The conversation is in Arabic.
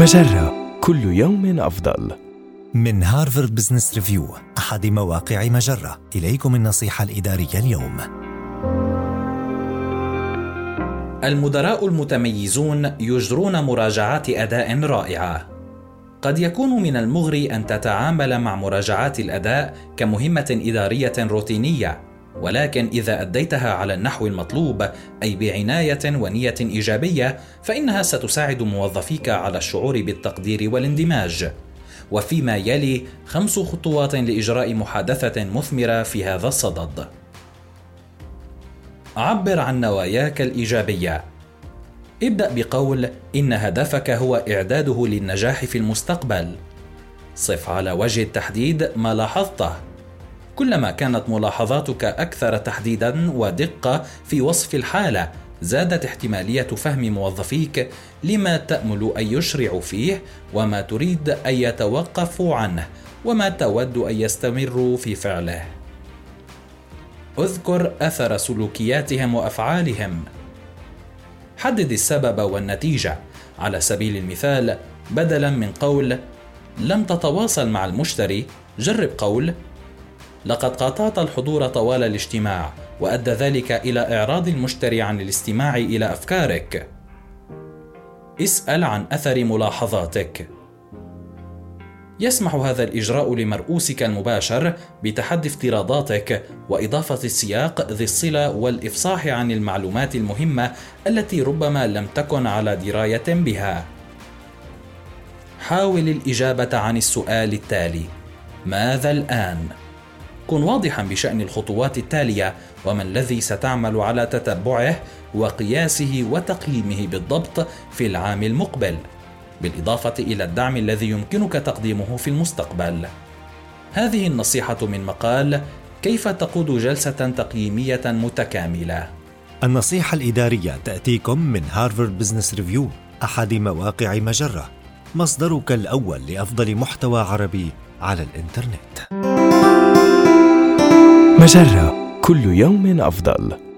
مجرة. كل يوم أفضل. من هارفارد بزنس ريفيو أحد مواقع مجرة. إليكم النصيحة الإدارية اليوم. المدراء المتميزون يجرون مراجعات أداء رائعة. قد يكون من المغري أن تتعامل مع مراجعات الأداء كمهمة إدارية روتينية. ولكن إذا أديتها على النحو المطلوب أي بعناية ونية إيجابية فإنها ستساعد موظفيك على الشعور بالتقدير والاندماج. وفيما يلي خمس خطوات لإجراء محادثة مثمرة في هذا الصدد. عبر عن نواياك الإيجابية. ابدأ بقول إن هدفك هو إعداده للنجاح في المستقبل. صف على وجه التحديد ما لاحظته. كلما كانت ملاحظاتك أكثر تحديدا ودقة في وصف الحالة زادت احتمالية فهم موظفيك لما تأمل أن يشرعوا فيه وما تريد أن يتوقفوا عنه وما تود أن يستمروا في فعله. اذكر أثر سلوكياتهم وأفعالهم. حدد السبب والنتيجة. على سبيل المثال بدلا من قول لم تتواصل مع المشتري جرب قول لقد قاطعت الحضور طوال الاجتماع وأدى ذلك إلى إعراض المشتري عن الاستماع إلى أفكارك. اسأل عن أثر ملاحظاتك. يسمح هذا الإجراء لمرؤوسك المباشر بتحدي افتراضاتك وإضافة السياق ذي الصلة والإفصاح عن المعلومات المهمة التي ربما لم تكن على دراية بها. حاول الإجابة عن السؤال التالي. ماذا الآن؟ كن واضحا بشأن الخطوات التالية وما الذي ستعمل على تتبعه وقياسه وتقييمه بالضبط في العام المقبل بالإضافة إلى الدعم الذي يمكنك تقديمه في المستقبل. هذه النصيحة من مقال كيف تقود جلسة تقييمية متكاملة؟ النصيحة الإدارية تأتيكم من هارفارد بزنس ريفيو أحد مواقع مجرة مصدرك الأول لأفضل محتوى عربي على الإنترنت. مجرة كل يوم أفضل.